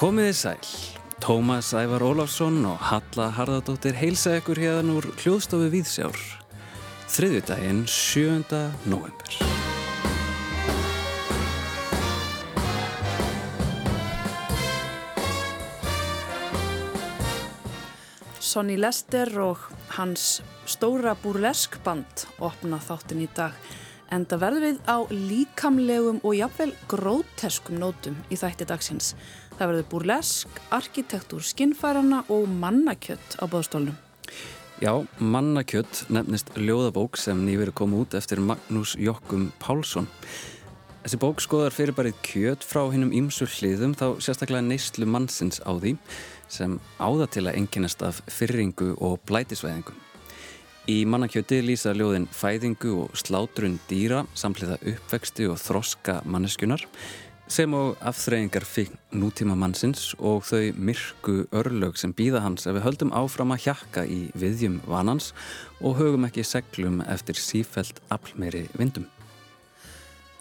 Komiði sæl. Tómas Ævar Ólafsson og Halla Harðardóttir heilsa ykkur hérna úr hljóðstofu Víðsjár. Þriðjudaginn 7. november. Sonny Lester og hans stóra burleskband opna þáttin í dag en það verður við á líkamlegum og jafnvel gróteskum nótum í þætti dagsins. Það verður burlesk, arkitektúr skinnfærana og mannakjött á bóðstólnum. Já, Mannakjött nefnist ljóðabók sem nýverið kom út eftir Magnús Jokkum Pálsson. Þessi bók skoðar fyrirbærið kjött frá hinnum ímsu hliðum þá sérstaklega neyslu mannsins á því sem áða til að enginnast af fyrringu og blætisvæðingu. Í Mannakjötti lýsa ljóðin fæðingu og slátrun dýra samtliða uppvexti og þroska manneskunar sem á afþreyingar fyrir nútíma mannsins og þau myrku örlög sem býða hans ef við höldum áfram að hjakka í viðjum vanans og högum ekki seglum eftir sífælt aflmeiri vindum.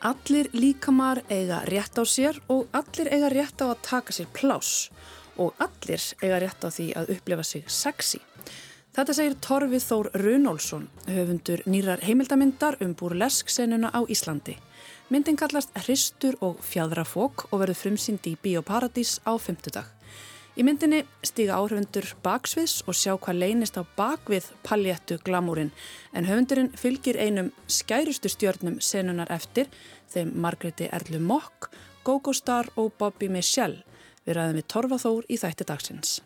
Allir líkamar eiga rétt á sér og allir eiga rétt á að taka sér plás og allir eiga rétt á því að upplifa sig sexy. Þetta segir Torfið Þór Runólfsson, höfundur nýrar heimildamindar um burlesk-senuna á Íslandi. Myndin kallast Hristur og fjadrafók og verður frumsýnd í Bíóparadís á fymtudag. Í myndinni stiga áhrifundur baksviðs og sjá hvað leynist á bakvið paljettu glamúrin en höfundurinn fylgir einum skærustu stjörnum senunar eftir þeim Margreti Erlu Mokk, Gogo Star og Bobby Michelle við ræðum við Torfaþór í þætti dagsins.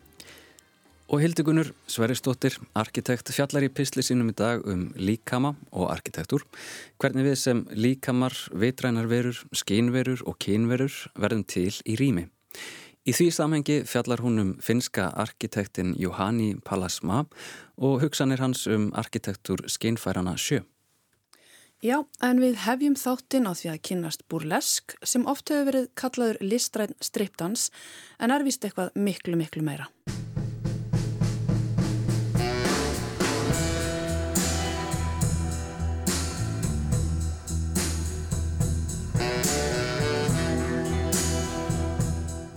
Og Hildegunur Sveristóttir, arkitekt, fjallar í pisli sínum í dag um líkama og arkitektur. Hvernig við sem líkamar, vitrænar verur, skínverur og kínverur verðum til í rými. Í því samhengi fjallar hún um finska arkitektin Juhani Palasma og hugsanir hans um arkitektur skínfærana sjö. Já, en við hefjum þáttinn á því að kynast burlesk sem oft hefur verið kallaður listræn striptans en er vist eitthvað miklu miklu meira.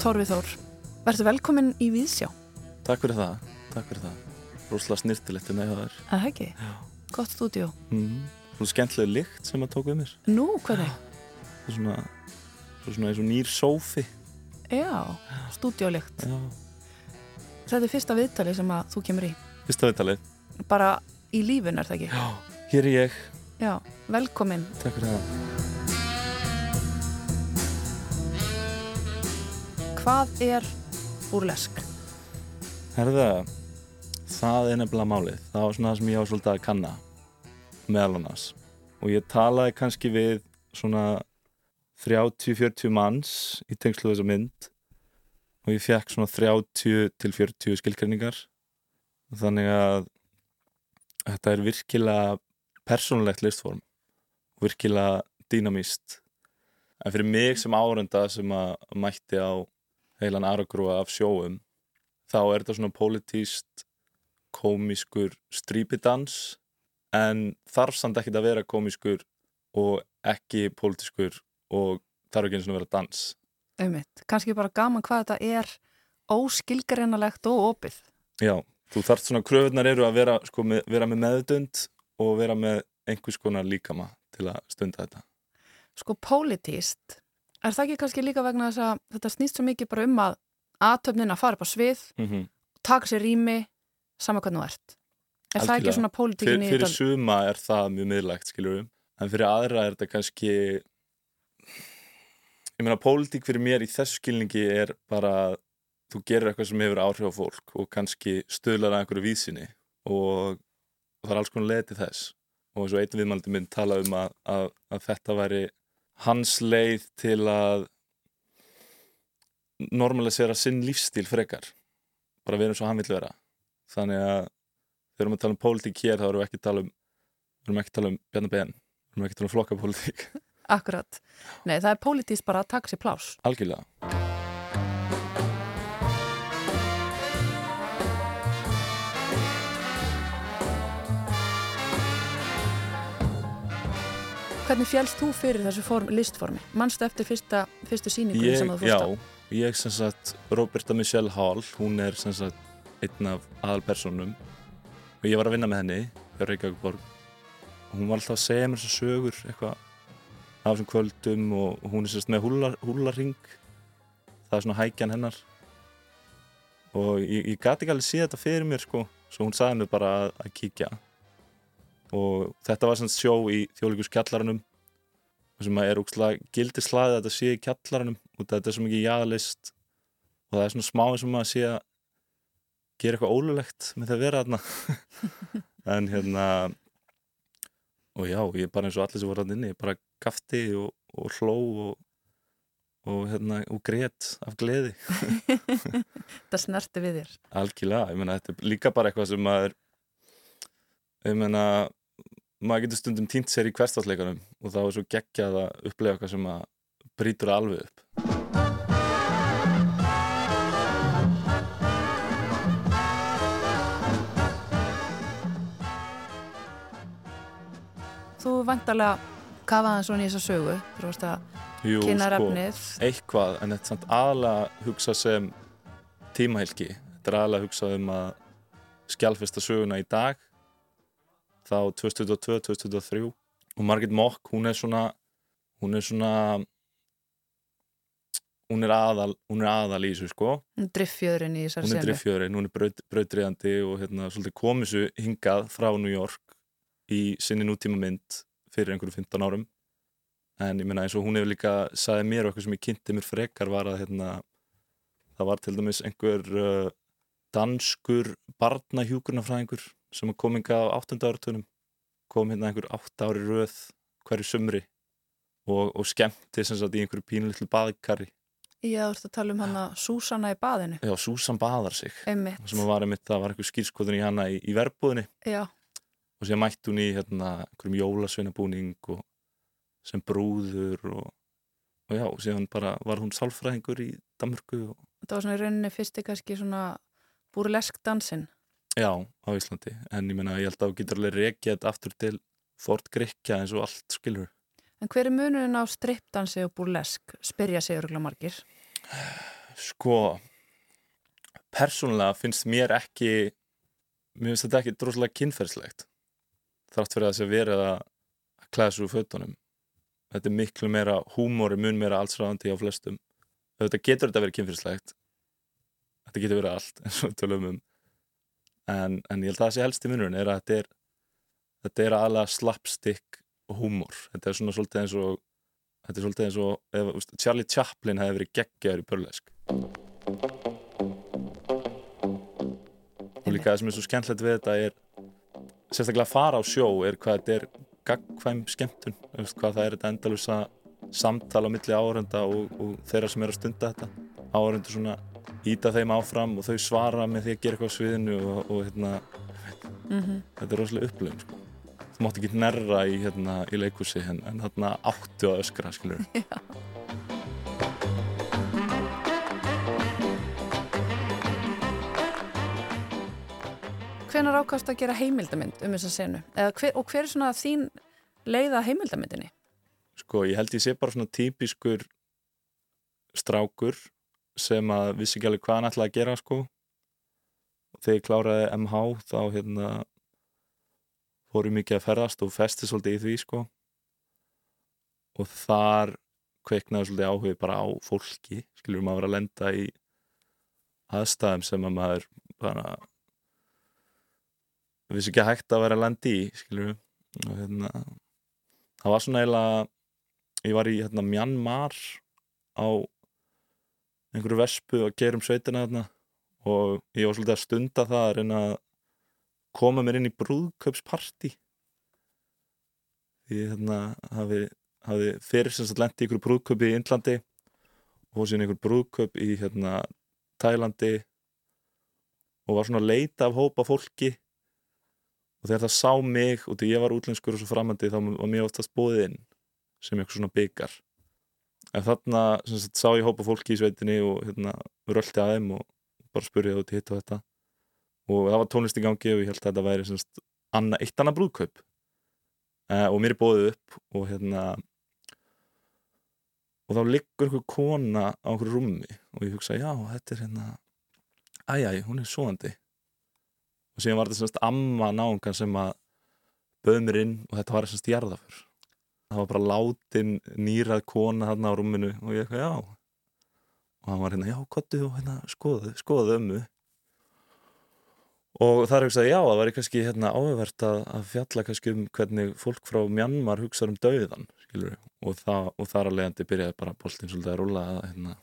Þorfið Þór, verður velkomin í Víðsjá. Takk fyrir það, takk fyrir það. Róslega snirtilegt en eiga þar. Það ekki? Já. Gott stúdjó. Mm. Svona skemmtileg lykt sem að tók við mér. Nú, hvernig? Það er svona, svona eins og nýr sófi. Já, stúdjólykt. Þetta er fyrsta viðtali sem að þú kemur í. Fyrsta viðtalið. Bara í lífun er það ekki? Já, hér er ég. Já, velkomin. Takk fyrir það. Hvað er burlesk? Herða, það er nefnilega málið. Það var svona það sem ég á svolítið að kanna meðal annars. Og ég talaði kannski við svona 30-40 manns í tengslu þessa mynd og ég fekk svona 30-40 skilkrenningar. Þannig að þetta er virkilega persónulegt listform virkilega dýnamíst. En fyrir mig sem árunda sem að mætti á heilan aragrúa af sjóum þá er þetta svona pólitíst komískur strípidans en þarf samt ekki að vera komískur og ekki pólitískur og þarf ekki eins og vera dans. Ummitt, kannski bara gaman hvað þetta er óskilgarinnalegt og opið. Já, þú þarf svona kröfunar eru að vera, sko, með, vera með meðdund og vera með einhvers konar líkama til að stunda þetta. Sko pólitíst Er það ekki kannski líka vegna þess að þetta snýst svo mikið bara um að aðtöfnin að fara upp á svið, mm -hmm. taka sér rými, sama hvernig þú ert. Er Alkjörlega. það ekki svona pólitíkin í þetta? Fyrir suma er það mjög miðlægt, skiljurum. En fyrir aðra er þetta kannski... Ég meina, pólitík fyrir mér í þessu skilningi er bara að þú gerir eitthvað sem hefur áhrif á fólk og kannski stöðlar að einhverju vísinni og, og það er alls konar leið til þess. Og eins og einn viðmældi minn tala um að, að, að þetta væri hans leið til að normalisera sinn lífstíl frekar. Bara verðum svo hann vil vera. Þannig að við erum að tala um pólitík hér þá erum við ekki að tala um við erum ekki að tala um bjarnar ben. Við erum ekki að tala um flokkapólitík. Akkurat, nei það er pólitísk bara að taka sér plás Algjörlega Hvernig fjálst þú fyrir þessu form, listformi? Manstu eftir fyrsta, fyrstu síningu sem þú fórst á? Já, ég sem sagt Roberta Michelle Hall hún er sem sagt einn af aðalpersonum og ég var að vinna með henni hjá Reykjavík borg og hún var alltaf að segja mér þessar sögur eitthvað af þessum kvöldum og hún er sérst með húlar, húlarring það er svona hækjan hennar og ég, ég gati ekki alveg séð þetta fyrir mér sko svo hún sagði mér bara að, að kíkja og þetta var svona sjó í þjóðleikus kjallaranum sem að er úkslega gildi slaðið að þetta sé í kjallaranum og þetta er svo mikið jáðlist og það er svona smá eins og maður sé að gera eitthvað ólulegt með það að vera þarna. En hérna og já, ég bara eins og allir sem voru hann inni ég bara gafti og, og hló og, og hérna og grétt af gleði. Það snerti við þér. algjörlega, ég meina þetta er líka bara eitthvað sem maður ég meina maður getur stundum týnt sér í hverstafleikunum og þá er svo geggjað að upplega eitthvað sem að brýtur það alveg upp Þú vantarlega kafaði svona í þessa sögu. Þú veist að kynna sko, refnið. eitthvað, en þetta er samt aðalega hugsa sem tímahylki þetta er aðalega hugsa um að skjálfesta söguna í dag þá 2022-2023 og Margit Mock, hún er svona hún er svona hún er aðal hún er aðal í þessu sko. Hún driffjöðurinn í þessar hún er senu. driffjörin, hún er braut, brautriðandi og hérna svolítið komið þessu hingað frá New York í sinni nútíma mynd fyrir einhverju 15 árum. En ég meina eins og hún hefur líka sagði mér og eitthvað sem ég kynnti mér frekar var að hérna það var til dæmis einhver uh, danskur barnahjúkurnafræðingur sem kom hingað á 8. áratunum kom hérna einhver 8 ári röð hverju sumri og, og skemmti sem sagt í einhverju pínulitlu baðkari Já, þú ert að tala um hana Súsanna í baðinu. Já, Susan baðar sig Einmitt. sem var einmitt, það var einhver skýrskotun í hana í, í verbúðinni Já, og síðan mætti hún í hérna einhverjum jólasveinabúning og sem brúður og, og já, og síðan bara var hún sálfræðingur í Danmörku og þetta var svona í rauninni fyrsti kannski svona búrlesk dansinn. Já, á Íslandi. En ég meina, ég held að þú getur alveg rekið þetta aftur til Fort Grikja eins og allt skilur En hver er munurinn á strippdansi og búrlesk? Spyrja sig örgulega margir. Sko persónulega finnst mér ekki mér finnst þetta ekki droslega kynferðslegt þrátt fyrir að það sé verið að klæða svo úr fötunum. Þetta er miklu meira húmóri mun meira allsráðandi á flestum. Þetta getur þetta verið kynferðslegt þetta getur verið allt eins og tölum um en, en ég held að það sé helst í munurinn er að þetta er þetta er aðalega slapstick húmór þetta er svona svolítið eins og þetta er svolítið eins og ef, úst, Charlie Chaplin hefði verið geggjaður í burlesk og líka það sem er svo skemmtilegt við þetta er sérstaklega að fara á sjó er hvað þetta er gagkvæm skemmtun. Veist, hvað það er þetta endalusa samtala á milli áhörenda og, og þeirra sem er að stunda þetta. Áhörenda svona íta þeim áfram og þau svara með því að gera eitthvað á sviðinu og, og hérna, Mm þetta er rosalega upplifun sko. þú mátt ekki nærra í, hérna, í leikhúsi en, en þarna áttu að öskra skilur Hvenar ákast að gera heimildamind um þessa senu? Eða Hver, og hver er svona þín leiða heimildamindinni? sko, ég held ég sé bara svona típiskur strákur sem að vissi ekki alveg hvað hann ætlaði að gera sko. Og þegar ég kláraði MH þá hérna fór ég mikið að ferðast og festi svolítið í því sko. Og þar kveiknaði svolítið áhugi bara á fólki skilur maður vera að lenda í aðstæðum sem að maður bara vissi ekki að hægt að vera að lenda í skilur og hérna það var svona eiginlega ég var í hérna Myanmar á einhverju vespu og gerum sveitina þarna. Og ég var svolítið að stunda það að reyna að koma mér inn í brúðkaupsparti því hérna hafi, hafi fyrir sem sagt lendi einhverju brúðkaupi í Indlandi og síðan einhverju brúðkaup í hérna Tælandi og var svona að leita af hópa fólki. Og þegar það sá mig og því ég var útlenskur og svo framandi þá var mér oftast bóðið inn sem eitthvað svona byggar en þarna sagt, sá ég hópa fólki í sveitinni og hérna rölti að þeim og bara spurði út hitt og þetta. Og það var tónlist í gangi og ég held að þetta væri sagt, anna, eitt annað brúðkaup. Uh, og mér bóðið upp og hérna og þá liggur einhver kona á einhverju rúmi og ég hugsa, já, þetta er hérna æjæj, hún er svoandi og síðan var þetta semst amma náungan sem að bauð mér inn og þetta var semst jarðafur það var bara látin nýrað kona þarna á rúminu og ég eitthvað, já. Og hann var hérna, já, kottu og hérna skoðu, skoðu ömmu. Og það er ekki að já, það var kannski hérna áhugavert að, að fjalla kannski um hvernig fólk frá Mjanmar hugsaður um dauðan og, það, og þar að leiðandi byrjaði bara boltin svolítið að rúla að hérna,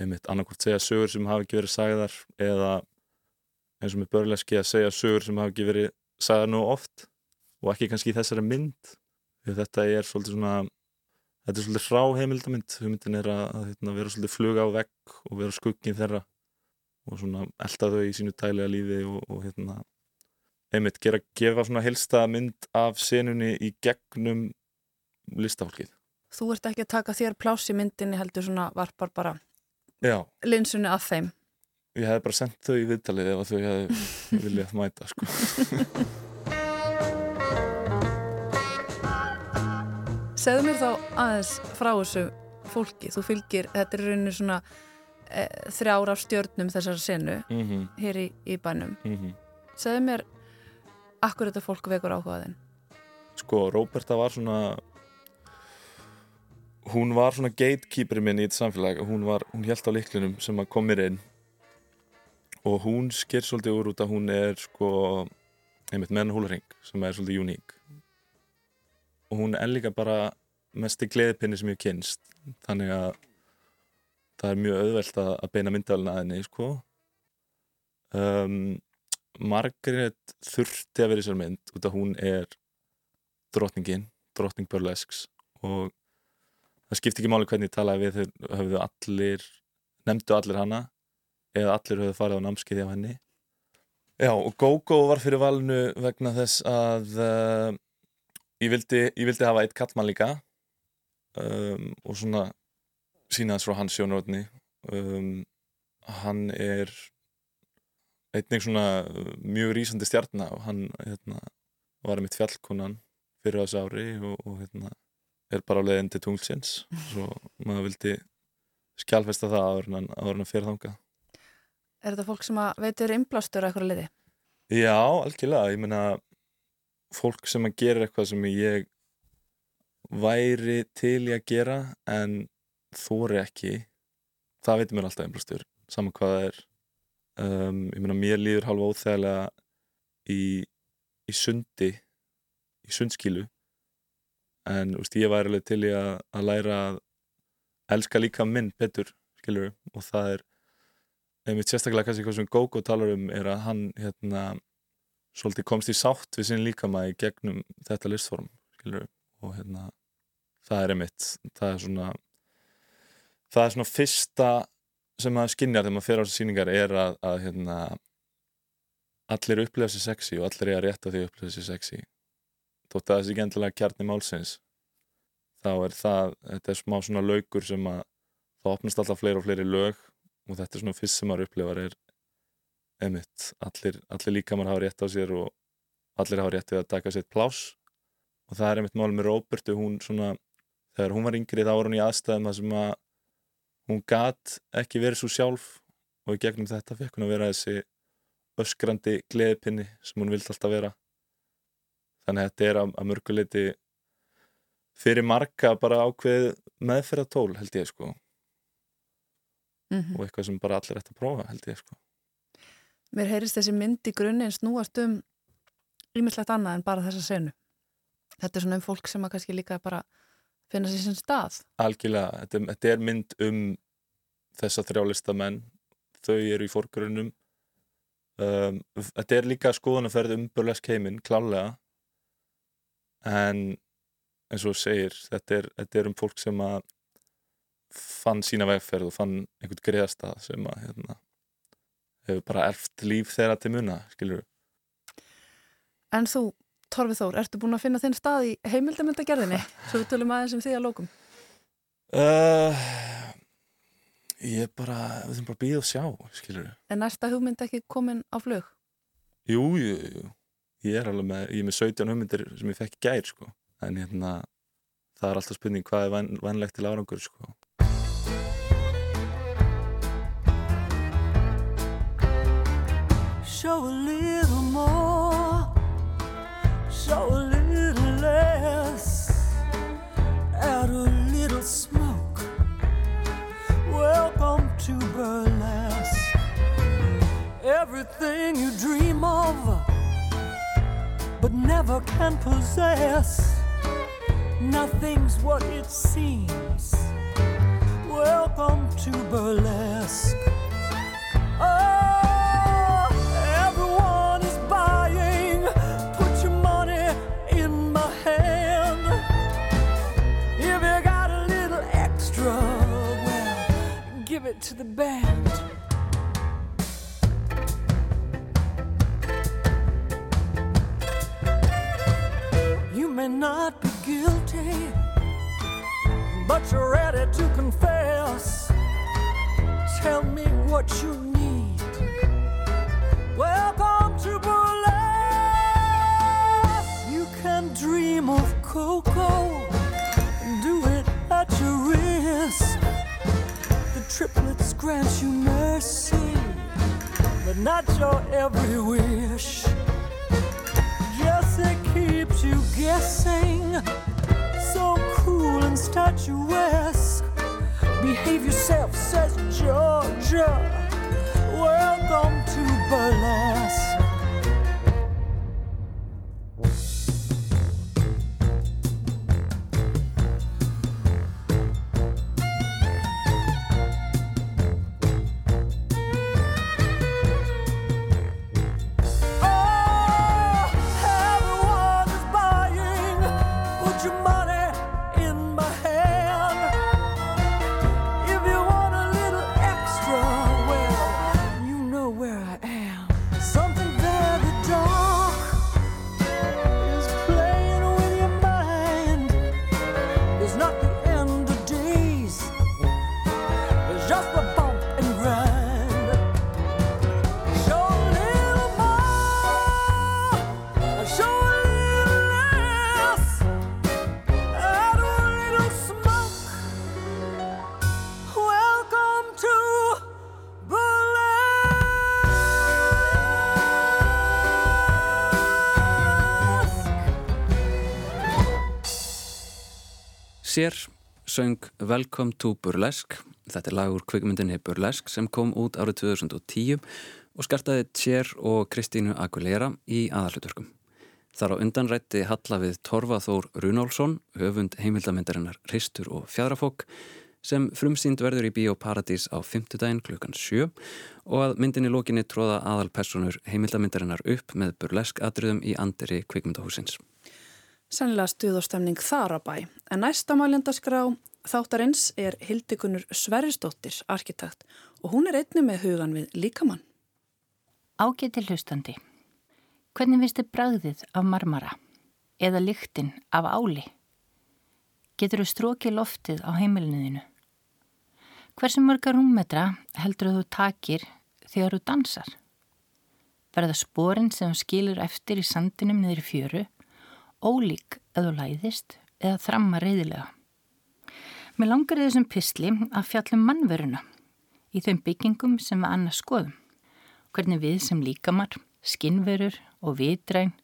einmitt annarkvæmt segja sögur sem hafi ekki verið sagðar eða eins og með börleski að segja sögur sem hafi ekki verið sagðar nú oft og ekki kannski í þessari mynd þetta er svolítið svona þetta er svolítið frá heimildamind hugmyndin er að, að hérna, vera svolítið fluga á vegg og vera skuggin þeirra og svona elda þau í sínu tælega lífi og, og hérna einmitt gera, gefa svona helsta mynd af senunni í gegnum listafólkið. Þú ert ekki að taka þér pláss í myndinni heldur svona varpar bara Já, linsunni að þeim. ég hef bara sendt þau í viðtalið ef þau hefði viljað mæta sko. Segðu mér þá aðeins frá þessu fólki. Þú fylgir, þetta er rauninni svona e, þrjár af stjörnum þessar senu mm -hmm, hér í, í bænum. mm -hmm. Segðu mér, akkur þetta fólk vekur áhugaðin? Sko, Róberta var svona hún var svona gatekeeper minn í þetta samfélag hún, var, hún held á liklunum sem að kom mér inn og hún sker svolítið úr út að hún er sko einmitt menn húlaring sem er svolítið uník og hún er líka bara mest í gleðipinni sem ég kynst þannig að það er mjög auðvelt að, að beina myndalina að henni sko. Um, Margaret þurfti að vera í sér mynd út að hún er drottningin, drottning burlesks. Og það skipti ekki máli hvernig ég talaði við þau höfðu allir, nefndu allir hana eða allir höfðu farið á námskeiði á henni. Já, og GóGó var fyrir valinu vegna þess að uh, ég, vildi, ég vildi hafa eitt kallmann líka um, og svona sína þess frá hans sjónrótni um, hann er einnig svona mjög rýsandi stjarnar og hann hérna, var mitt fjallkonan fyrir þessu ári og, og hérna, er bara á leiðin til tunglsins. Svo maður vildi skjálfesta það áður en að fyrir þanga Er þetta fólk sem að veitur innblástur að eitthvað liði? Já, algjörlega, ég meina fólk sem að gera eitthvað sem ég væri til í að gera en þóri ekki það veitir mér alltaf einblástur saman hvað það er. Um, ég meina mér líður halva óþægilega í, í sundi í sundskilu. En úst, ég væri alveg til í að, að læra að elska líka minn betur skilur og það er einmitt sérstaklega kannski hvað sem Gógo talar um er að hann hérna svolítið komst í sátt við sinn líkama í gegnum þetta listform skilur og hérna það er einmitt það er svona það er svona fyrsta sem maður skinjar þegar maður fer á þessu síningar er að, að hérna allir upplefa sér sexy og allir er að rétta því að upplefa sér sexy. Þótt að þessi ekki endilega kjarni málsins þá er það, þetta er smá svona laukur sem að það opnast alltaf fleiri og fleiri lög og þetta er svona fyrst sem maður upplifar er emitt, allir, allir líka maður hafa rétt á sér og allir hafa rétt við að taka sér plás og það er emitt mál með Róbertu, hún svona þegar hún var yngri þá var hún í aðstæðum að sem að hún gat ekki verið svo sjálf og í gegnum þetta fekk hún að vera þessi öskrandi gleðipinni sem hún vildi alltaf vera. Þannig að þetta er að, að mörguleiti fyrir marga bara ákveð meðferðatól held ég sko. Mm -hmm. og eitthvað sem bara allir ætti að prófa held ég sko Mér heyrist þessi mynd í grunninn snúast um ýmislegt annað en bara þessa senu. Þetta er svona um fólk sem að kannski líka bara finna sér sem stað. algjörlega, þetta, þetta er mynd um þessa þrjálista menn þau eru í fórgrunum um, þetta er líka skoðanaferð um burlesk heiminn, klálega en eins og segir, þetta er, þetta er um fólk sem að fann sína vegferð og fann einhvern greiðastað sem að hérna, hefur bara erft líf þeirra til muna, skilur En þú, Torfi Þór, ertu búin að finna þinn stað í heimildamundagerðinni? Svo við tölum aðeins um því að lókum. uh, ég er bara við þurfum bara að býða og sjá, skilur En næsta hugmynd ekki komin á flug? Jú, jú, jú. Ég er alveg með, ég er með 17 hugmyndir sem ég fekk í gær, sko. En hérna, það er alltaf spurning hvað er væn, vænlegt til árangur, sko. Show a little more, show a little less, add a little smoke. Welcome to burlesque. Everything you dream of, but never can possess. Nothing's what it seems. Welcome to burlesque. Oh, give it to the band. You may not be guilty, but you're ready to confess. Tell me what you need. Welcome to burlesque. You can dream of cocoa, do it at your risk. Triplets grant you mercy, but not your every wish. Yes, it keeps you guessing. So cool and statuesque. Behave yourself, says Georgia. Welcome to burlesque. Sér söng Welcome to Burlesque. Þetta er lag úr kvikmyndinni Burlesque sem kom út árið 2010 og skartaði Sér og Kristínu Aguilera í aðalhuturkum. Þar á undanrætti Halla við Torfa Þór Runálsson, höfund heimildamindarinnar Ristur og Fjadrafók, sem frumsýnd verður í Bíóparadís á 5. daginn klukkan 7 og að myndinni lókinni tróða aðalpersonur heimildamindarinnar upp með burlesk atriðum í andiri kvikmyndahúsins. Sennilega stuð og stemning þar á bæ. En næsta málendaskrá þáttarins er Hildikunur Sverrisdóttir, arkitekt, og hún er einni með hugan við líkamann. Ágæti hlustandi. Hvernig þið bragðið af marmara eða lyktin af áli? Getur þú strókið loftið á heimilinuðinu? Hversu mörga rúmmetra heldur þú takir þegar þú dansar? Verða spórin sem skilur eftir í sandinum niður fjöru, ólík þú læðist eða þramma reyðilega? Mér langar í þessum písli að fjallum mannveruna í þeim byggingum sem við annars skoðum. Hvernig við sem líkamar, skinnverur og vitræn,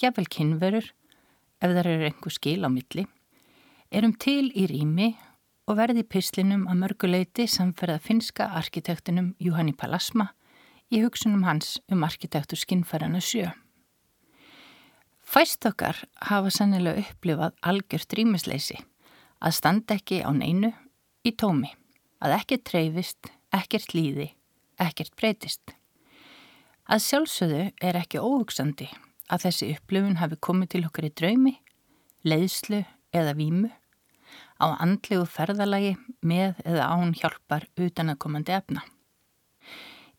jafnvel kinnverur, ef þar eru einhver skil á milli, erum til í rými og verði í pislinum að mörguleiti samferða finska arkitektinum Juhani Palasma í hugsunum hans um arkitektur skinnfærana sjö. Fæst okkar hafa sannilega upplifað algjört rýmisleysi að standa ekki á neinu í tómi, að ekkert treyfist, ekkert líði, ekkert breytist. Að sjálfsögðu er ekki óhugsandi að þessi upplifun hafi komið til okkar í draumi, leiðslu eða vímu, á andlegu ferðalagi með eða án hjálpar utan að komandi efna.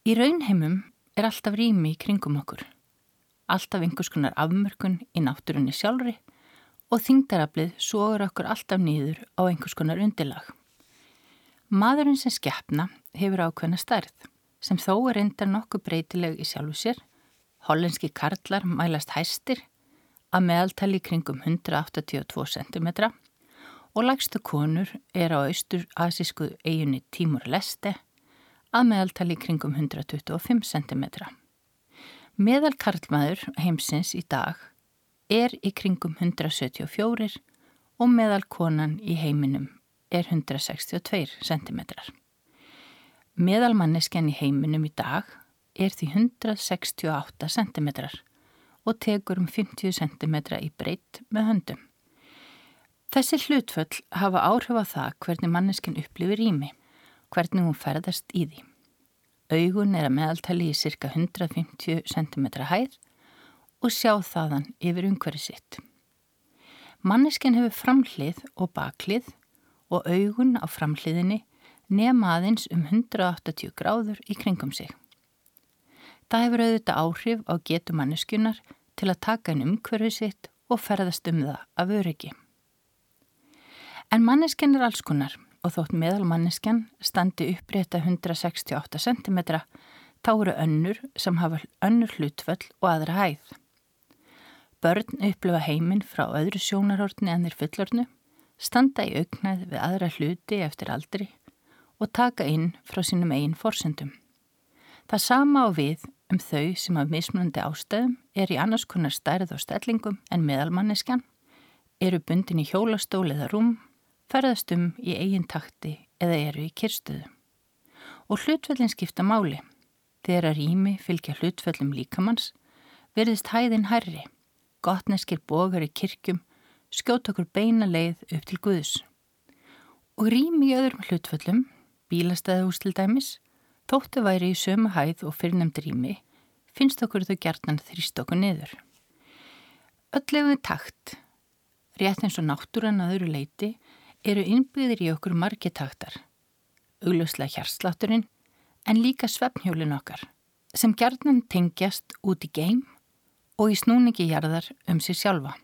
Í raunheimum er alltaf rými í kringum okkur, alltaf einhvers konar afmörkun í náttúrunni sjálfri og þingdaraflið sogur okkur alltaf nýður á einhvers konar undirlag. Maðurinn sem skeppna hefur ákveðna stærð, sem þó er reyndar nokkuð breytileg í sjálfu sér. Hollenski karlar mælast hæstir að meðaltali kringum 182 cm og lagstu konur er á austur-asísku eiginni Tímur Leste að meðaltali kringum 125 cm. Meðal karlmaður heimsins í dag er í kringum 174 og meðal konan í heiminum er 162 cm. Meðal manneskjan í heiminum í dag er því 168 cm og tekur um 50 cm í breytt með höndum. Þessi hlutföll hafa áhrif á það hvernig manneskjan upplifir rými, hvernig hún ferðast í því. Augun er að meðaltali í cirka 150 cm hæð og sjá þaðan yfir umhverju sitt. Manneskjan hefur framhlið og baklið og augun á framhliðinni nema aðeins um 180 gráður í kringum sig. Það hefur auðvitað áhrif á getu manneskunar til að taka einn umhverfið sitt og ferðast um það af öryggi. En manneskjan er alls konar og þótt meðal manneskjan standi upprétta 168 cm þá eru önnur sem hafa önnur hlutvöll og aðra hæð. Börn upplifa heiminn frá öðru sjónarhortni en þeir fullornu, standa í auknæð við aðra hluti eftir aldri og taka inn frá sínum eigin forsendum. Það sama á við um þau sem af mismunandi ástæðum er í annars konar stærð og stellingum en meðalmanneskjan, eru bundin í hjólastól eða rúm, ferðast um í eigin takti eða eru í kyrstuðu. Og hlutfellin skipta máli. Þegar að rými fylgja hlutfellum líkamanns verðist hæðin hærri gotneskir bogar í kirkjum skjóta okkur beina leið upp til Guðs. Og rými í öðrum hlutföllum, bílastæðahús til dæmis, þóttu væri í sömu hæð og fyrirnemd rými, finnst okkur þau gertan þrýst okkur niður. Öllegu takt, rétt eins og náttúran að öðru leiti, eru innbyggðir í okkur margitaktar, augljóslega hjarslátturinn, en líka svefnhjólin okkar, sem gerðnan tengjast út í geim og í snúningi jarðar um sér sjálfa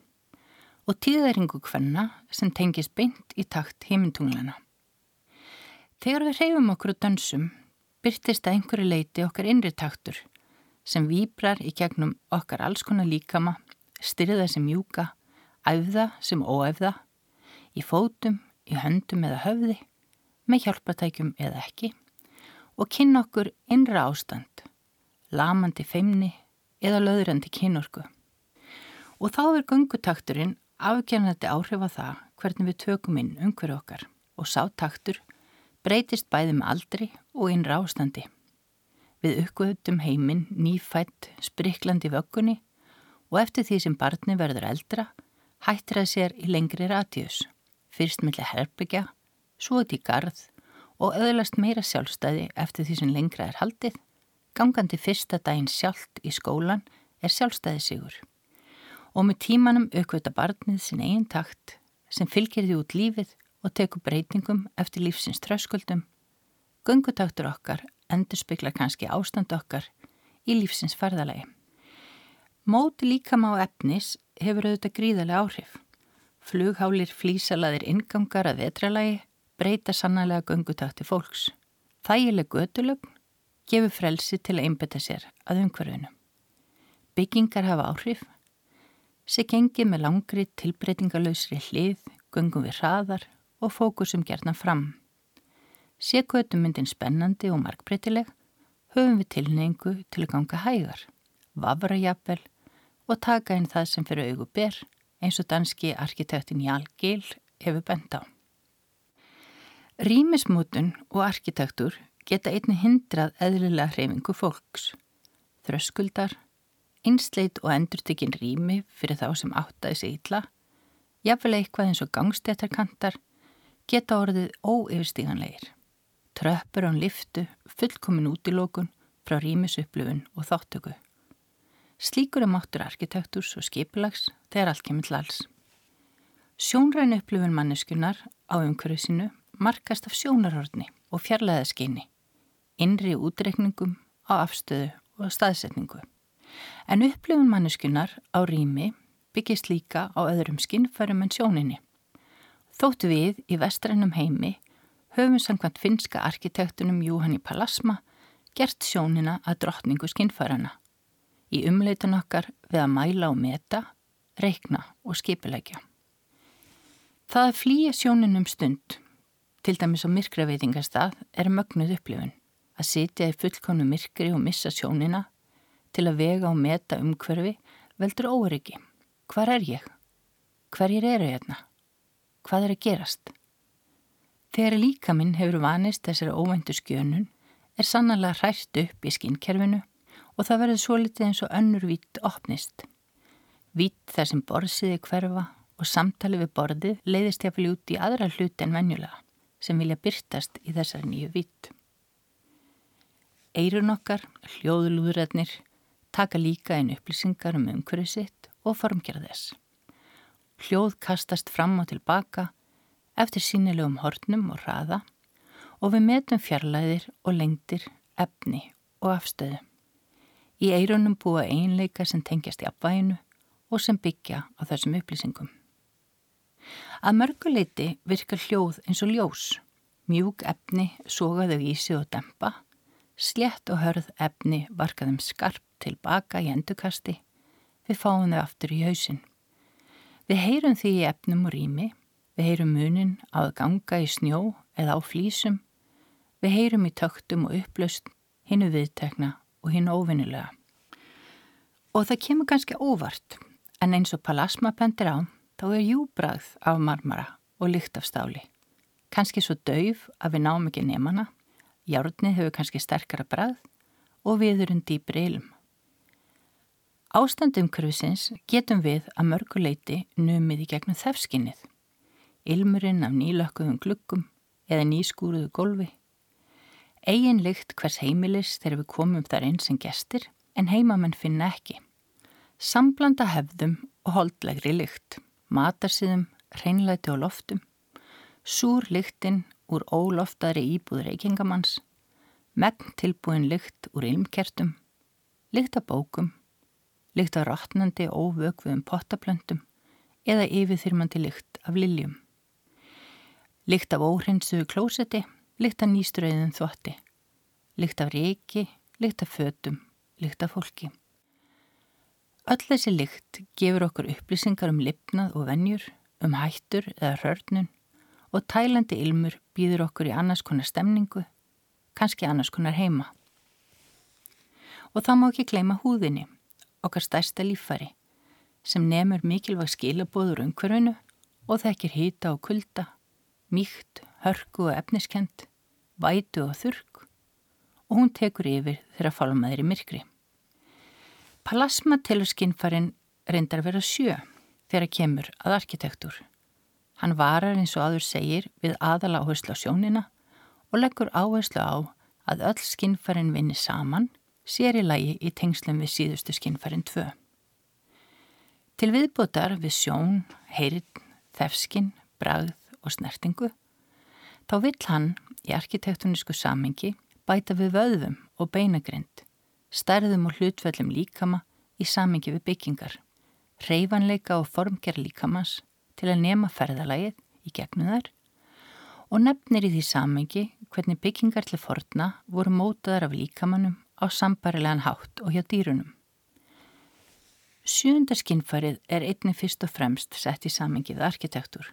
og tíðæringu hvenna sem tengist beint í takt heimintunglana. Þegar við reyfum okkur og dansum byrtist að einhverju leiti okkar innri taktur sem výbrar í gegnum okkar alls konar líkama, styrða sem mjúka, æfða sem óæfða, í fótum, í höndum eða höfði, með hjálpatækjum eða ekki og kynna okkur innra ástand, lamandi feimni, eða löðrandi kynorku. Og þá er gungutakturinn afgjörnandi áhrif á það hvernig við tökum inn umhverju okkar og sátaktur breytist bæði með aldri og innra ástandi. Við uppgöðum heiminn nýfætt spriklandi vöggunni og eftir því sem barni verður eldra hættir að sér í lengri ratíus, fyrst millir herbyggja, svo til garð og öðlast meira sjálfstæði eftir því sem lengra er haldið Gangandi fyrsta daginn sjálft í skólan er sjálfstæði sigur og með tímanum aukvita barnið sin eigin takt sem fylgir því út lífið og tekur breytingum eftir lífsins tröskuldum. Gungutaktur okkar endur spekla kannski ástand okkar í lífsins ferðalagi. Móti líkama á efnis hefur auðvitað gríðarlega áhrif. Flughálir flísalaðir ingangar að vetralagi breyta sannlega gungutakti fólks. Þægileg gödulögn gefur frelsi til að einbeta sér að umhverfinu. Byggingar hafa áhrif, sé gengið með langri tilbreytingalösri hlið, gungum við hraðar og fókusum gerna fram. Sé gödumyndin spennandi og markbreytileg, höfum við tilneingu til að ganga hægar, vafra jafnvel og taka inn það sem fyrir augu ber eins og danski arkitektin Jál Gil hefur bent á. Rýmismútun og arkitektur geta einni hindrað eðlilega hreyfingu fólks. Þröskuldar, einsleit og endurtekinn rými fyrir þá sem áttaði sig ítla, jafnvel eitthvað eins og gangstéttarkantar, geta orðið óyfirstíganleir. Tröppur án liftu, fullkomin útilókun frá rýmisupplöfun og þáttöku. Slíkur er máttur arkitektúrs og skipilags þegar allt kemur til alls. Sjónræn upplöfun manneskunar á umhverju sinu markast af sjónarhortni og fjarlæðaskyni innri útreikningum á afstöðu og staðsetningu. En upplifun manneskunar á rými byggist líka á öðrum skinnfærum en sjóninni. Þóttu við í vestrænum heimi höfum samkvæmt finska arkitektunum Júhanni Palasma gert sjónina að drottningu skinnfærana. Í umleitun okkar við að mæla og meta, reikna og skipilegja. Það að flýja sjóninum stund, til dæmis á myrkraveitingastað, er mögnuð upplifun að sitja í fullkonu myrkri og missa sjónina, til að vega og meta umhverfi veldur óryggi. Hvar er ég? Hverjir eru hérna? Hvað er að gerast? Þegar líka minn hefur vanist þessari óvæntu skjönun er sannlega hrært upp í skinnkerfinu og það verður svo litið eins og önnur vitt opnist. Vitt þar sem borðsiði hverfa og samtali við borðið leiðist fylgja út í aðra hluti en venjulega sem vilja byrtast í þessari nýju vitt. Eirun okkar, hljóðlúðrætnir, taka líka einn upplýsingar um umhverju sitt og formgjara þess. Hljóð kastast fram og tilbaka eftir sínilegum hornum og hraða og við metum fjarlæðir og lengdir, efni og afstöðu. Í eirunum búa einleika sem tengjast í apvæinu og sem byggja á þessum upplýsingum. Að mörguleiti virkar hljóð eins og ljós, mjúk efni sogaðu í sig og dempa, slett og hörð efni varkaðum skarp tilbaka í endukasti, við fáum þau aftur í hausin. Við heyrum því í efnum og rými, við heyrum munin að ganga í snjó eða á flísum, við heyrum í töktum og upplaust, hinnu viðtekna og hinn óvinnilega. Og það kemur kannski óvart, en eins og Palasma bendir á, þá er júbrað af marmara og lykt af stáli. Kannski svo dauf að við náum ekki nefnana, járnið hefur kannski sterkara brað og viðurinn dýpri ilm. Ástandum kurvisins getum við að mörguleiti numið í gegnum þefskinnið, ilmurinn af nýlökkuðum glukkum eða nýskúruðu golfi, Egin lykt hvers heimilis þegar við komum þar einn sem gestir en heimamenn finna ekki. Samblanda hefðum og holdlegri lykt, matarsýðum, hreinlæti og loftum, súr lyktin úr óloftaðri íbúð reykingamanns, megn tilbúin lykt úr ilmkertum, lykt af bókum, lykt af rótnandi óvögviðum pottaplöntum eða yfirþyrmandi lykt af liljum. Lykt af óhreinsuðu klósetti lykt af nýströðum þvotti, lykt af reiki, lykt af fötum, lykt af fólki. Öll þessi lykt gefur okkur upplýsingar um lipnað og vennjur, um hættur eða hörnun og tælandi ilmur býður okkur í annars konar stemningu, kannski annars konar heima. Og það má ekki gleyma húðinni, okkar stærsta líffæri, sem nefnur mikilvæg skilabóður umhverfinu og þekkir hýta og kulda, mýkt, hörku og efniskend, vætu og þurrk og hún tekur yfir þegar fálmaður í myrkri. Palasma telur skinnfærin reyndar vera sjö þegar kemur að arkitektur. Hann varar eins og aður segir við aðala áherslu á sjónina og leggur áherslu á að öll skinnfærin vinni saman sér í lagi í tengslum við síðustu skinnfærin tvö. Til viðbútar við sjón, heyrinn, þefskinn, bragð og snertingu þá vill hann í arkitektonísku samengi bæta við vöðvum og beinagrind, stærðum og hlutfellum líkama í samengi við byggingar, reyfanleika og formgerð líkamans til að nema ferðalagið í gegnum þær og nefnir í því samengi hvernig byggingar til forna voru mótaðar af líkamannum á sambarilegan hátt og hjá dýrunum. Sjúndar skinnfærið er einni fyrst og fremst sett í samengið arkitektur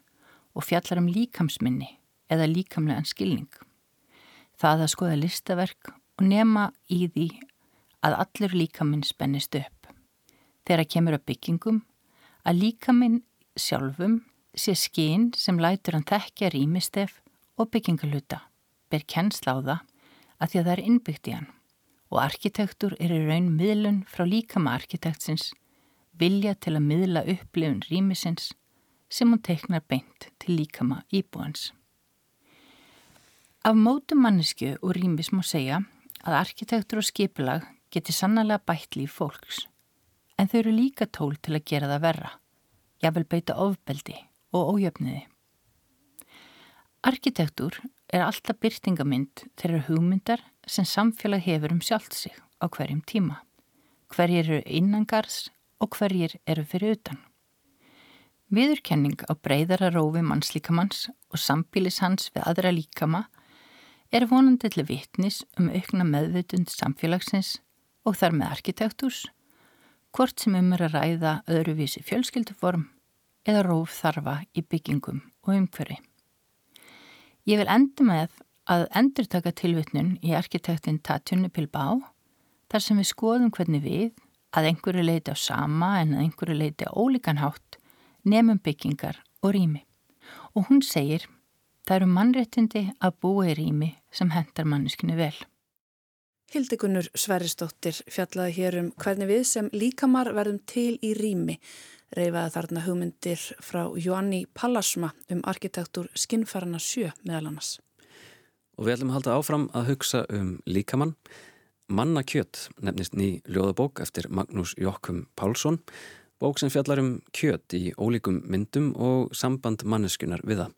og fjallar um líkamsminni eða líkamlegan skilning. Það að skoða listaverk og nema í því að allur líkaminn spennist upp. Þegar kemur að byggingum að líkaminn sjálfum sé skinn sem lætur hann þekkja rýmistef og byggingaluta, ber kennsla á það að því að það er innbyggt í hann og arkitektur er í raun miðlun frá líkama arkitektsins vilja til að miðla upplifun rýmisins sem hún teiknar beint til líkama íbúans. Af mótum mannesku og rýmis má segja að arkitektur og skipilag geti sannlega bætt líf fólks, en þau eru líka tól til að gera það verra, jável beita ofbeldi og ójöfniði. Arkitektur er alltaf byrtingamind þeirra hugmyndar sem samfélag hefur um sjálft sig á hverjum tíma. Hverjir eru innangars og hverjir eru fyrir utan. Viðurkenning á breyðara rófi mannslíkamanns og sambílis hans við aðra líkama er vonandi til vittnis um aukna meðvitund samfélagsins og þar með arkitektúrs, hvort sem um er að ræða öðruvísi fjölskylduform eða róf þarfa í byggingum og umhverfi. Ég vil endur með að endur taka tilvittnun í arkitektin Tatjunni Pilbá þar sem við skoðum hvernig við, að einhverju leiti á sama en að einhverju leiti á ólíkan hátt, nefnum byggingar og rými. Og hún segir, það eru mannréttindi að búa í rými sem hendar manneskinu vel. Hildigunnur Sverrisdóttir fjallaði hér um hvernig við sem líkamar verðum til í rými, reyfaði þarna hugmyndir frá Joanni Pallasma um arkitektur skinnfærarna sjö meðal annars. Og við ætlum að halda áfram að hugsa um líkamann. Manna kjött nefnist ný ljóðabók eftir Magnús Jokkum Pálsson, bók sem fjallar um kjött í ólíkum myndum og samband manneskunar við það.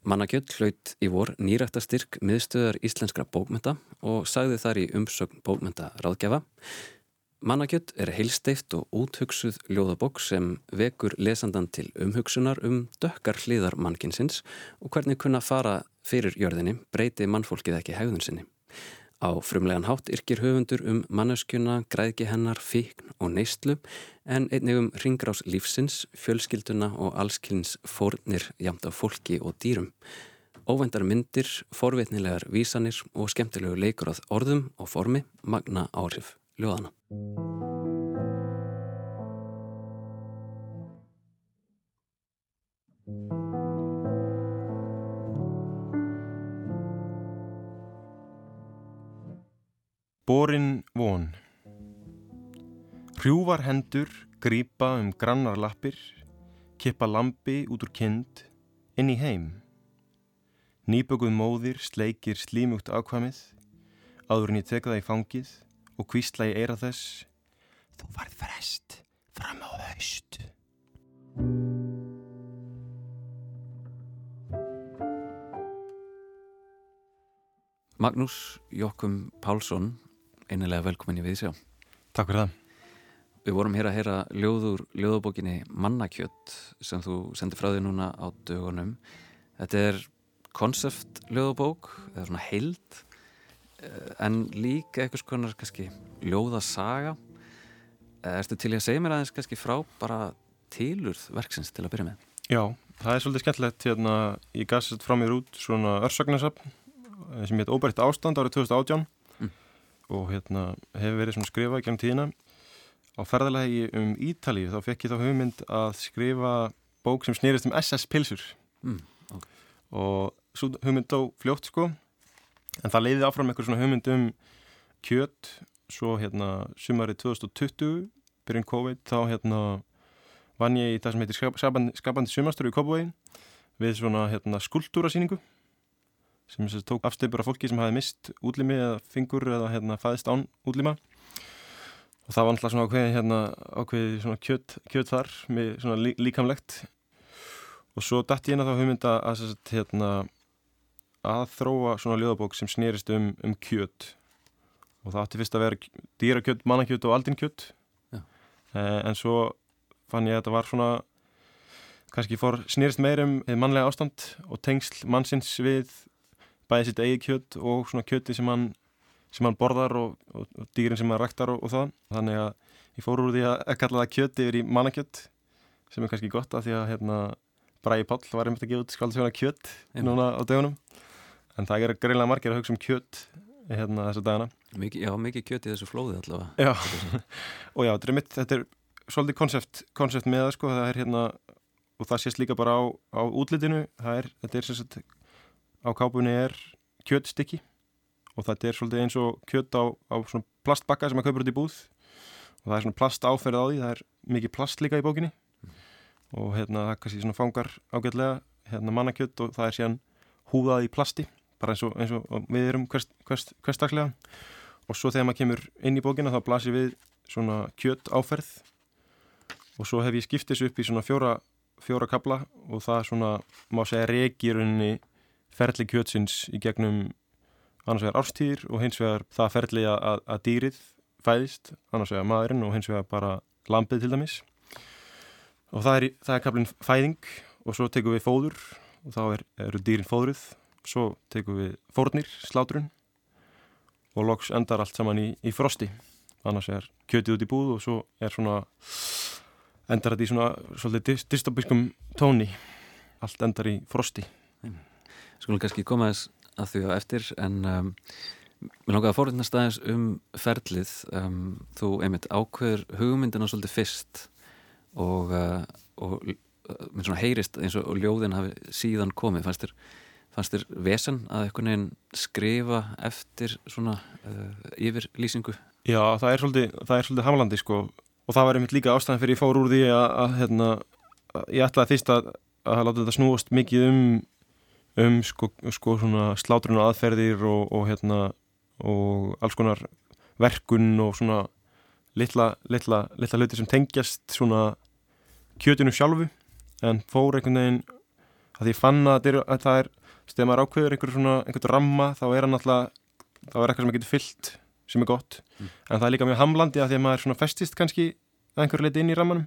Mannakjöld hlaut í vor nýrækta styrk miðstöðar íslenskra bókmynda og sagði þar í umsögn bókmynda ráðgjafa. Mannakjöld er heilsteift og úthugsuð ljóðabók sem vekur lesandan til umhugsunar um dökkar hliðar mannkinsins og hvernig kunna fara fyrir jörðinni breyti mannfólkið ekki hegðun sinni. Á frumlegan hátt yrkir höfundur um manneskjuna, græðki hennar, fíkn og neistlu en einnig um ringrás lífsins, fjölskylduna og allskilins fórnir jamt af fólki og dýrum. Óvendar myndir, forvitnilegar vísanir og skemmtilegu leikur að orðum og formi magna áhrif ljóðana. Borin von Hrjúvar hendur grýpa um grannar lappir, kippa lampi út úr kind, inn í heim. Nýbökuð móðir sleikir slímugt ákvamið, áður en ég teka það í fangið og kvísla í eira þess. Þú varð frest fram á haust. Magnús Jokkum Pálsson, einilega velkomin í Viðsjá. Takk fyrir það. Við vorum hér að heyra ljóður ljóðabókinni Mannakjött sem þú sendir frá því núna á dögunum. Þetta er konsept ljóðabók, eða svona heild, en líka eitthvað skonar kannski ljóðasaga. Erstu til að segja mér aðeins kannski frá bara tilurð verksins til að byrja með? Já, það er svolítið skemmtilegt hérna, ég gasi þetta frá mér út svona örsagnarsapn sem heit Óbært ástand árið 2018 Mm. Og hérna hefur verið skrifað gennum tíðina. Á ferðalagi um Ítalíu þá fekk ég þá hugmynd að skrifa bók sem snýrist um SS pilsur Mm, ok. og svo hugmynd á fljótt sko. En það leiði áfram eitthvað svona hugmynd um kjöt. Svo hérna sumarið 2020 byrjun COVID þá hérna vann ég í það sem heitir skap- skapandi, skapandi sumastur í Kópavogi við svona hérna skultúrasýningu sem þess að tók afstöpur af fólki sem hafi mist útlimi eða fingur eða hérna fæðist án útlima. Og það var alltaf svona ákveði hérna ákveði svona kjöt, kjöt þar með svona lí, líkamlegt. Og svo dætt ég inn að þá hugmynda að sagt, hérna að þróa svona ljóðabók sem snerist um, um kjöt. Og það átti fyrst að vera dýrakjöt, mannakjöt og aldinkjöt. Já. eh, en svo fann ég að þetta var svona kannski fór snerist meir um hið mannlega ástand og tengsl mannsins við bæði sitt eigið kjöt og svona kjöti sem hann, sem hann borðar og, og, og dýrin sem hann ræktar og, og það. Þannig að ég fór úr því að, að kalla það kjöt yfir í mannakjöt sem er kannski gott af því að hérna Bræði Páll var einmitt að gefa út skaldasjóna kjöt Einmitt. núna á dögunum. En það er greinlega margir að hugsa um kjöt hérna þessu dagana. Mikið, já, mikið kjöt í þessu flóði allavega. Já, og já, þetta er mitt þetta er svolítið konsept, konsept með það sko, það er hérna og það sést líka bara á, á útlitinu. Það er, þetta er sagt á kápunni er kjötstykki og þetta er svolítið eins og kjöt á, á plastbakka sem maður kaupir út í búð. Og það er svona plast áferð á því það er mikið plast líka í bókinni. Og hérna það kannski svona fangar ágætlega hérna mannakjöt og það er síðan húðað í plasti bara eins og, eins og við erum hverst, hverst, hverstaklega og svo þegar maður kemur inn í bókina þá blasir við svona kjöt áferð og svo hef ég skipt þessu upp í svona fjóra, fjóra kabla og það svona má segja rauninni ferli kjötsins í gegnum annars vegar árstíðir og hins vegar það ferli að, að dýrið fæðist, annars vegar maðurinn og hins vegar bara lambið til dæmis. Og það er, er kablin fæðing og svo tekum við fóður og þá er, eru dýrin fóðruð. Svo tekum við fórnir, slátrun og loks endar allt saman í, í frosti. Annars er kjötið út í búð og svo er svona endar þetta í svona svolítið dys- dystopískum tóni. Allt endar í frosti Skulum kannski koma þess að því á eftir en um, Mér langaði að fórhundast aðeins um ferlið. Um, þú einmitt ákveður hugmyndina svolítið fyrst og, uh, og uh, mér svona heyrist eins og, ljóðin hafi síðan komið. Fannst þér, fannst þér vesen að einhvern veginn skrifa eftir svona uh, yfir lýsingu Já, það er svolítið, það er svolítið hamlandi sko. Og það var einmitt líka ástæðan fyrir ég fór úr því að, að hérna, að ég ætlaði fyrst að, að láta þetta snúast mikið um um sko, sko svona slátrun og aðferðir og, og hérna og alls konar verkun og svona litla, litla, litla hluti sem tengjast svona kjötinu sjálfu. En fór einhvern veginn að ég fann að, er, að það er þegar maður ákveður einhver svona einhvern ramma þá er hann alltaf þá er eitthvað sem getur fyllt sem er gott. Mm. en það er líka mjög hamlandi að því að maður svona festist kannski að einhverju leiti inn í rammanum.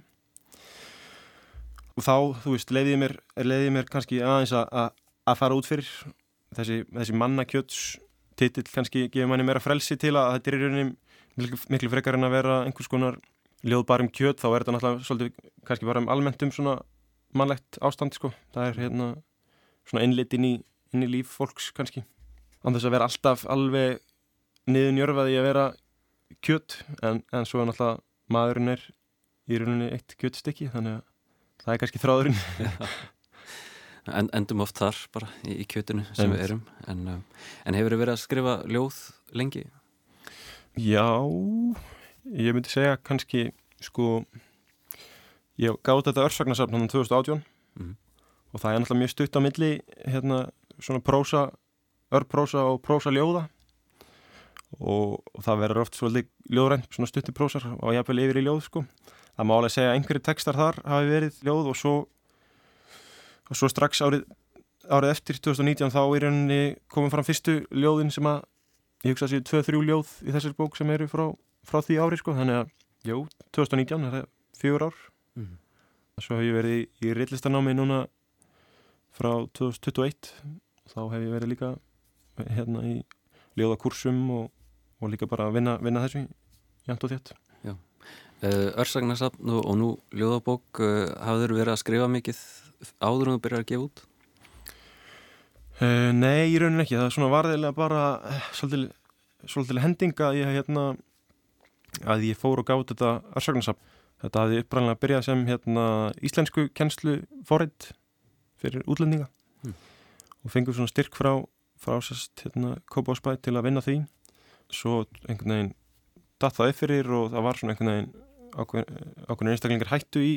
Og þá, þú veist, leiðið mér, leiðið mér kannski aðeins að, að, fara út fyrir. Þessi, þessi mannakjöts titill kannski gefur manni meira frelsi til að þetta er í rauninni miklu, frekar en að vera einhvers konar ljóð bara um kjöt þá er þetta náttúrulega svolítið kannski bara um almennt um svona mannlegt ástand sko, það er hérna svona innlit inn í, inn í líf fólks kannski. Án þess að vera alltaf alveg niður njörfaði að vera kjöt en, en svo er náttúrulega maðurinn er í rauninni eitt kjötstykki þannig að það er kannski þráðurinn en, endum oft þar bara í, í kjötinu sem Einmitt. við erum en, uh, en hefur þið verið að skrifa ljóð lengi? Já, ég myndi segja kannski sko ég gáði þetta örsagnasafn hann 2018 Mhm. og það er náttúrulega mjög stutt á milli hérna svona prósa örprósa og prósa ljóða og, og það verður oft svolítið ljóðrænt, svona stutti prósar og jafnvel yfir í ljóð sko það má alveg segja að einhverju textar þar hafi verið ljóð og svo og svo strax árið, árið eftir 2019 þá í rauninni komum fram fyrstu ljóðin sem að ég hugsa að séu 2-3 ljóð í þessari bók sem eru frá, frá því ári sko, þannig að, jú, 2019 það er fjögur ár. Mm. svo hef ég verið í, í reillistanámi núna frá 2021 þá hef ég verið líka hérna í ljóðakursum og, og líka bara að vinna, vinna þessu jæmt og þétt. Uh, Örsagnasafn og, nú ljóðabók uh, hafður verið að skrifa mikið áður en þú byrjar að gefa út? Uh, nei, í rauninni ekki, það er svona varðilega bara uh, svolítil, svolítil hendinga að ég, hérna, að ég fór og gátt þetta örsagnarsafn. Þetta hafði uppræðanlega byrjað sem hérna, íslensku kennslu forrið fyrir útlendinga Mm. og fengur svona styrk frá, frá sérst, hérna, Kópásbæ til að vinna því. Svo einhvern veginn datt það upp fyrir og það var svona einhvern veginn ákveðin einstaklingar hættu í,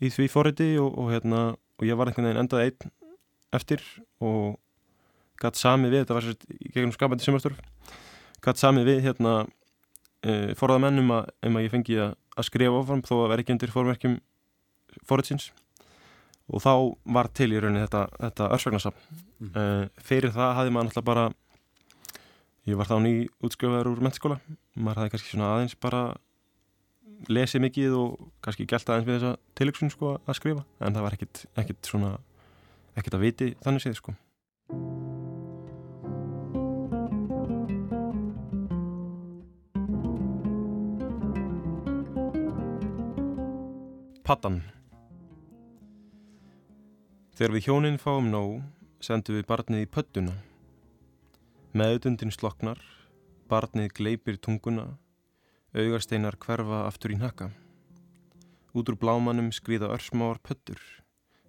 í því forriði og, og, hérna, og ég var einhvern veginn endað einn eftir og gatt samið við, þetta var sérst í gegnum skapandi sumarstörf, gatt samið við hérna e, forðamenn um að, um að ég fengi að, að skrifa ofram þó að vera ekki undir fórmerkjum forritsins og þá var til í rauninni þetta, þetta örsvagnarsafn Mm. e, fyrir það hafði maður náttúrulega bara ég var þá ný útskrifaður úr mennskóla, maður hafði kannski svona aðeins bara lesið mikið og kannski gælt aðeins við þessa tilöksun sko að skrifa, en það var ekkit, ekkit svona ekkert að viti þannig séð sko. Pattan Þegar við hjónin fáum nóg sendum við barnið í pöttuna Meðutundin sloknar barnið gleipir tunguna augasteinar hverfa aftur í hnakka Út úr blámanum skriða örsmáar pöttur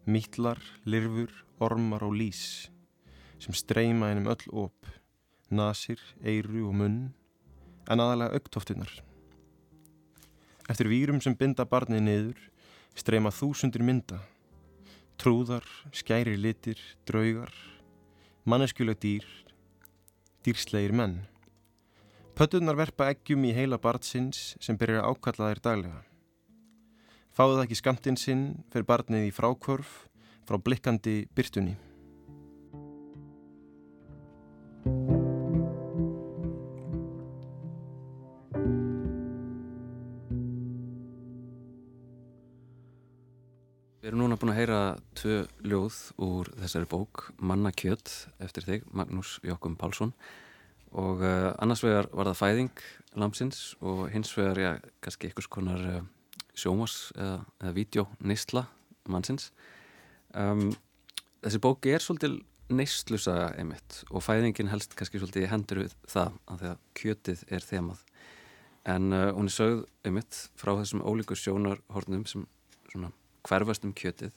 Mítlar, lirfur, ormar og lís sem streyma einum öll op, nasir, eyru og munn, en aðalega augtóftunar. Eftir vírum sem binda barnið niður, streyma þúsundir mynda, trúðar, skæri litir, draugar, manneskjuleg dýr, dýrslegir menn. Pöttunar verpa eggjum í heila barnsins sem byrjar að ákalla þær daglega. Fáðu það ekki skamtinn sinn fyrir barnið í frákvörf frá blikkandi byrtunni. Við erum núna búin að heyra tvö ljóð úr þessari bók Mannakjöt eftir þig, Magnús Jokkum Pálsson og uh, annars vegar var það fæðing lamsins og hins vegar, já, kannski einhvers konar uh, sjómas eða, eða vídeo neysla mannsins. Um, Þessi bók er svolítil neyslusaga einmitt og fæðingin helst kannski svolítið í hendur við það að því að kjötið er þemað. En uh, hún er sögð einmitt frá þessum ólíku sjónarhornum sem svona hverfast um kjötið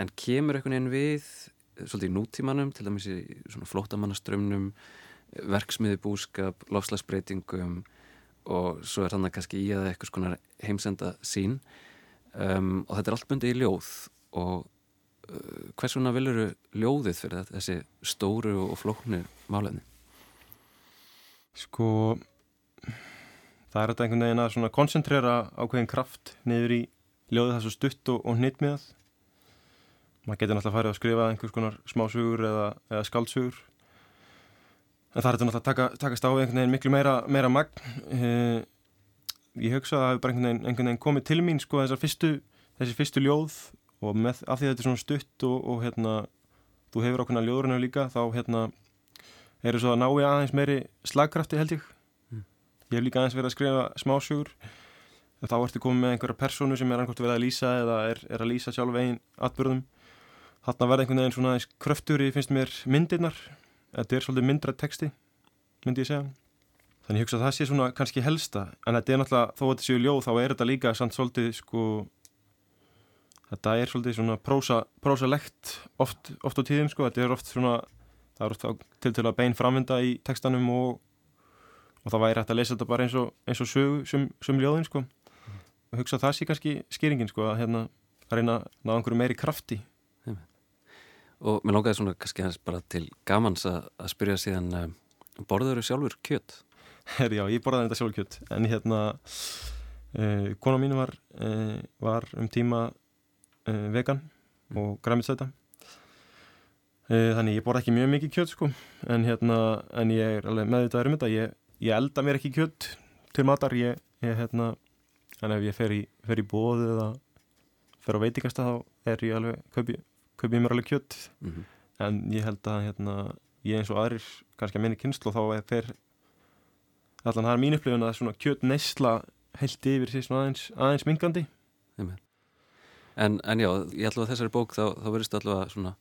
en kemur einhvern veginn við eh, svolítið nútímanum til dæmis í svona flótamannaströmmnum verksmiði búskap, lofslagsbreytingum og svo er þannig kannski í að eitthvað svona heimsenda sín um, og þetta er allt bundið í ljóð og uh, hvers vegna viluru ljóðið fyrir þetta, þessi stóru og flóknu málefni? Sko, það er þetta einhvern veginn að svona koncentrera ákveðin kraft niður í ljóðið svo stutt og, og hnittmiðað. Maður getur náttúrulega farið að skrifa einhvers konar smásugur eða, eða skaldsugur. En það er þetta náttúrulega að taka, takast á einhvern veginn miklu meira, meira magn. Eh, ég hugsa að það hefur bara einhvern veginn, einhvern veginn komið til mín sko þessar fyrstu, þessi fyrstu ljóð og með, af því að þetta er svona stutt og, og hérna, þú hefur ákveðna ljóðurinu líka, þá hérna eru svo að ná ég aðeins meiri slagkrafti held ég. Ég hef líka aðeins verið að skrifa smásugur. Þá ertu komið með einhverja persónu sem er annað verið að lýsa eða er, er að lýsa sjálf einn atbyrðum. Þarna verða einhvern veginn svona kröftur í finnst mér myndirnar. Þetta er svolítið myndra texti, myndi ég segja. Þannig ég hugsa að það sé svona kannski helsta. En þetta er náttúrulega, þó að þetta séu ljóð, þá er þetta líka samt svolítið sko... Þetta er svolítið svona prósa, prósalegt oft, oft á tíðum sko. Þetta er oft svona, það er oft til til að bein framvinda í textanum og, og það væri hægt að lesa þetta bara eins og, eins og sögu sem, sem ljóðin sko. Og hugsa að það sé kannski skýringin sko að hérna að reyna að ná einhverju meiri krafti. Og mér langaði svona kannski hans bara til gamans að, að spyrja síðan uh, borður þú sjálfur kjöt? Herri, já, ég borðaði þetta sjálfkjöt en hérna uh, kona mín var, uh, var um tíma vegan og græmitsæta þannig ég borða ekki mjög mikið kjöt sko. En hérna, en ég er alveg meðvitaður um þetta. Ég, ég elda mér ekki kjöt til matar. Ég, ég hérna en ef ég fer í, fer í bóð eða fer á veitingasta þá er ég alveg kaupi, kaupi ég mér alveg kjöt. Mm -hmm. en ég held að hérna, ég eins og aðrir kannski að minni kynslu þá er fer allan það er mín upplifun að svona kjöt neysla heilt yfir sér svona aðeins, aðeins mingandi En, en já, ég ætla að þessari bók þá, þá verðist allavega svona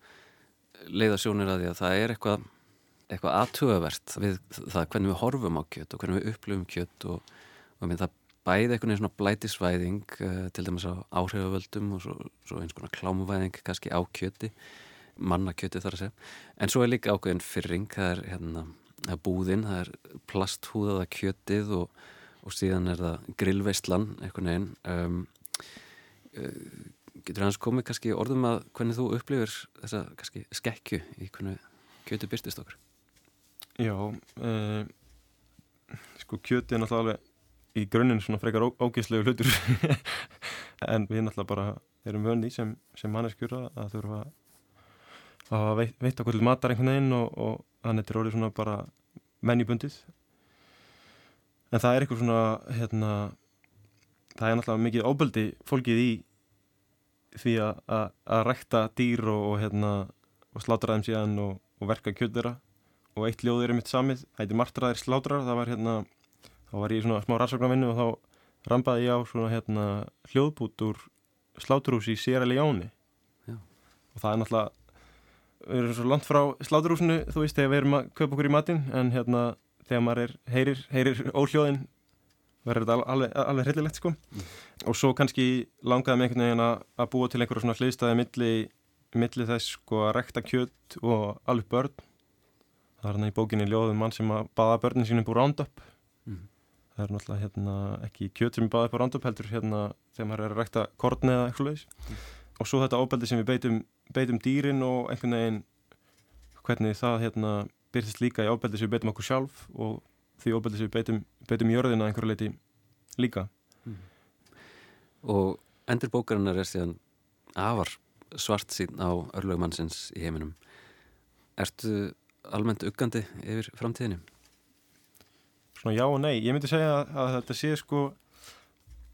leiða sjónir að því að það er eitthvað eitthvað aðtugavert við það hvernig við horfum á kjött og hvernig við upplifum kjött og, og minn það bæði einhvern veginn svona blætisvæðing uh, til dæmis á áhrifavöldum og svo, svo eins konar klámuvæðing kannski á kjötti mannakjötti þar að segja. En svo er líka ákveðin fyrring það er hérna það er búðin, það er plasthúðaða kjöttið og, og síðan er það grillveistlan einhvern veginn. Um, uh, getur hans komið kannski orðum að hvernig þú upplifir þessa kannski skekju í hvernig kjötu byrstist okkur? Já uh, sko kjöti er náttúrulega alveg í grunninn svona frekar ó- ógeðslegu hlutur. En við náttúrulega bara erum vöndi sem, sem manneskjur að þurfa að hafa veitt, veitt okkur til matar einhvern veginn og, og þannig þetta er orðið svona bara mennibundið. En það er eitthvað svona hérna það er náttúrulega mikið óböldi fólkið í því að, að, að rekta dýr og, og hérna og slátra þeim síðan og, verka kjöt þeirra. Og eitt ljóð er mitt samið það heitir Martraðir slátrar það var hérna þá var ég í svona smá rannsóknarvinnu og þá rambaði ég á svona hérna hljóðbút úr sláturhús í Sierra Leone Já. og það er náttúrulega við erum svo langt frá sláturhúsinu þú veist þegar við erum að kaupa okkur í matinn en hérna þegar maður er, heyrir, heyrir óhljóðin verður þetta al- alveg, alveg hryllilegt sko og svo kannski langaði mig einhvern veginn að, búa til einhverja svona hliðstæði milli, milli þess sko að rekta kjöt og alveg börn það er hann í bókinni ljóðum mann sem að baða börnin sínum búr Roundup Mhm. Það er náttúrulega hérna ekki kjöt sem er baðað upp á Roundup heldur hérna þegar maður er að rekta korni eða eitthvað leis og svo þetta óbeldi sem við beitum, beitum dýrin og einhvern veginn hvernig það hérna byrðist líka í óbeldi sem við beitum okkur sjálf og því óbeldi sem við beitum, beitum jörðina einhverju leiti líka. Og endur bókarinnar er síðan afar svart sín á örlögumannsins í heiminum. Ertu almennt uggandi yfir framtíðinu? Svona já og nei, ég myndi segja að, að þetta sé sko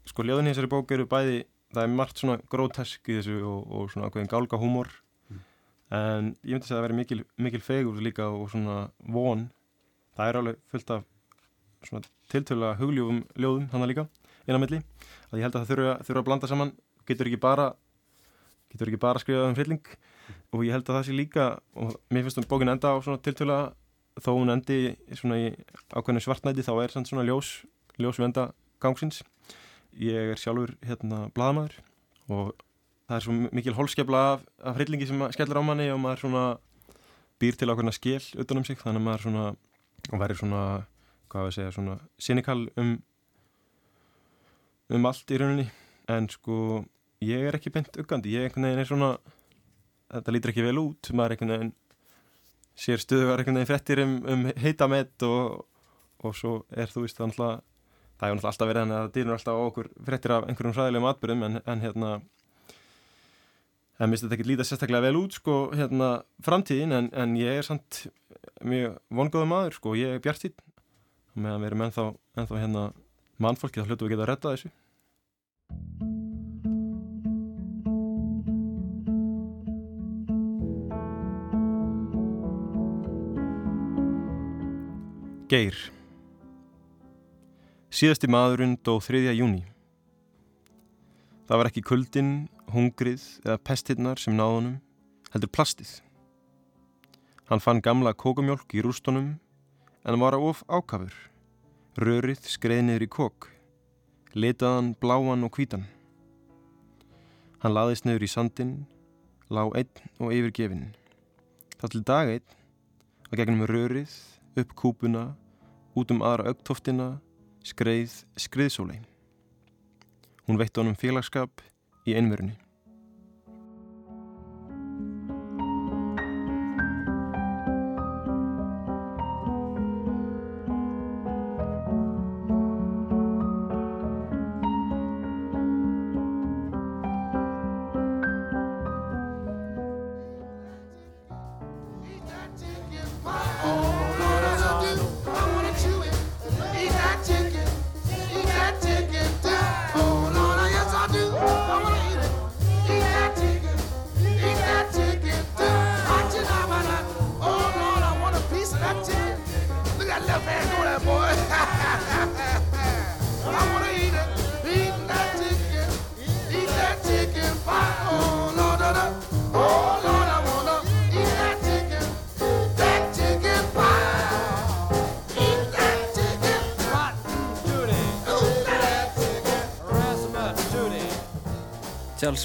sko ljóðin í þessari bók eru bæði það er margt svona grótesk í þessu og, og svona ákveðin gálga húmor. En ég myndi segja að það veri mikil, mikil fegur líka og svona von. Það er alveg fullt af svona tiltölulega hugljófum ljóðum hann líka innan milli. Að ég held að það þurfa, þurfa að blanda saman. Getur ekki bara getur ekki bara að skrifa um hrylling. Og ég held að það sé líka og mér finnst um bókin enda á svona tiltöla þó hún endi svona í ákveðinu svartnæti þá er svona ljós ljós venda gangsins. Ég er sjálfur hérna bladamæður og það er svo mikil holskefla af, af hryllingi sem skellur á manni og maður svona býr til ákveðina skil utan um sig þannig að maður svona og verður svona, hvað við segja, svona cynikal um um allt í rauninni. En sko, ég er ekki beint uggandi, ég einhvern veginn er svona þetta lítur ekki vel út, maður einhvern veginn sér stöðugar einhvern veginn frettir um, um heitamett og, og svo er þú veist náttúrulega það náttúrulega alltaf verið að dýrnur alltaf okkur frettir af einhverjum hræðilegum atbyrðum en, en hérna en minnst þetta ekki líta sérstaklega vel út sko hérna framtíðin en, en ég er samt mjög vongóðu maður sko, ég er bjartýtt meðan við erum ennþá, ennþá hérna mannfólki þá hlutum við geta að redda þessu Geir Síðasti maðurinn dó 3. júni. Það var ekki kuldin, hungrið eða pestirnar sem náðunum, heldur plastið. Hann fann gamla kókumjólk í rústunum en var of ákafur. Rörið skreið niður í kók, litaðan, bláan og hvítan. Hann laðist niður í sandin, lág einn og yfirgefin. Það til dag einn, að gegnum rörið, upp kúpuna, út um aðra augtoftina, skreið skriðsólein. Hún veitt honum félagskap í einverunni.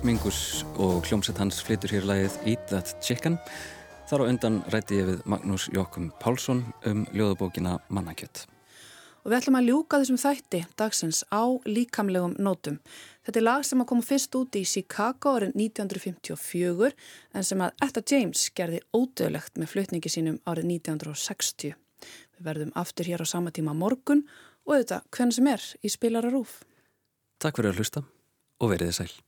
Mingus og hljómsett hans flytur hér lagið Eat That Chicken. Þar á undan rætti ég við Magnús Jókum Pálsson um ljóðabókina Mannakjött. Og við ætlum að ljúka þessum þætti dagsins á líkamlegum nótum. Þetta er lag sem að koma fyrst út í Chicago árið 1954 en sem að Etta James gerði ódöðlegt með flutningi sínum árið 1960. Við verðum aftur hér á sama tíma morgun og auðvitað hvernig sem er í spilararúf. Takk fyrir að hlusta og veriði sæl.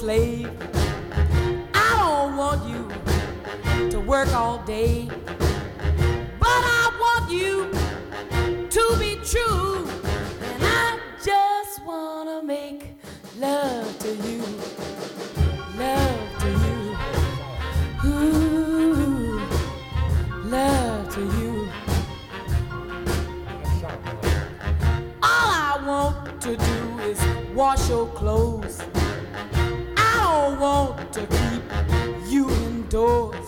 Slave. I don't want you to work all day. But I want you to be true. Wash your clothes. I don't want to keep you indoors.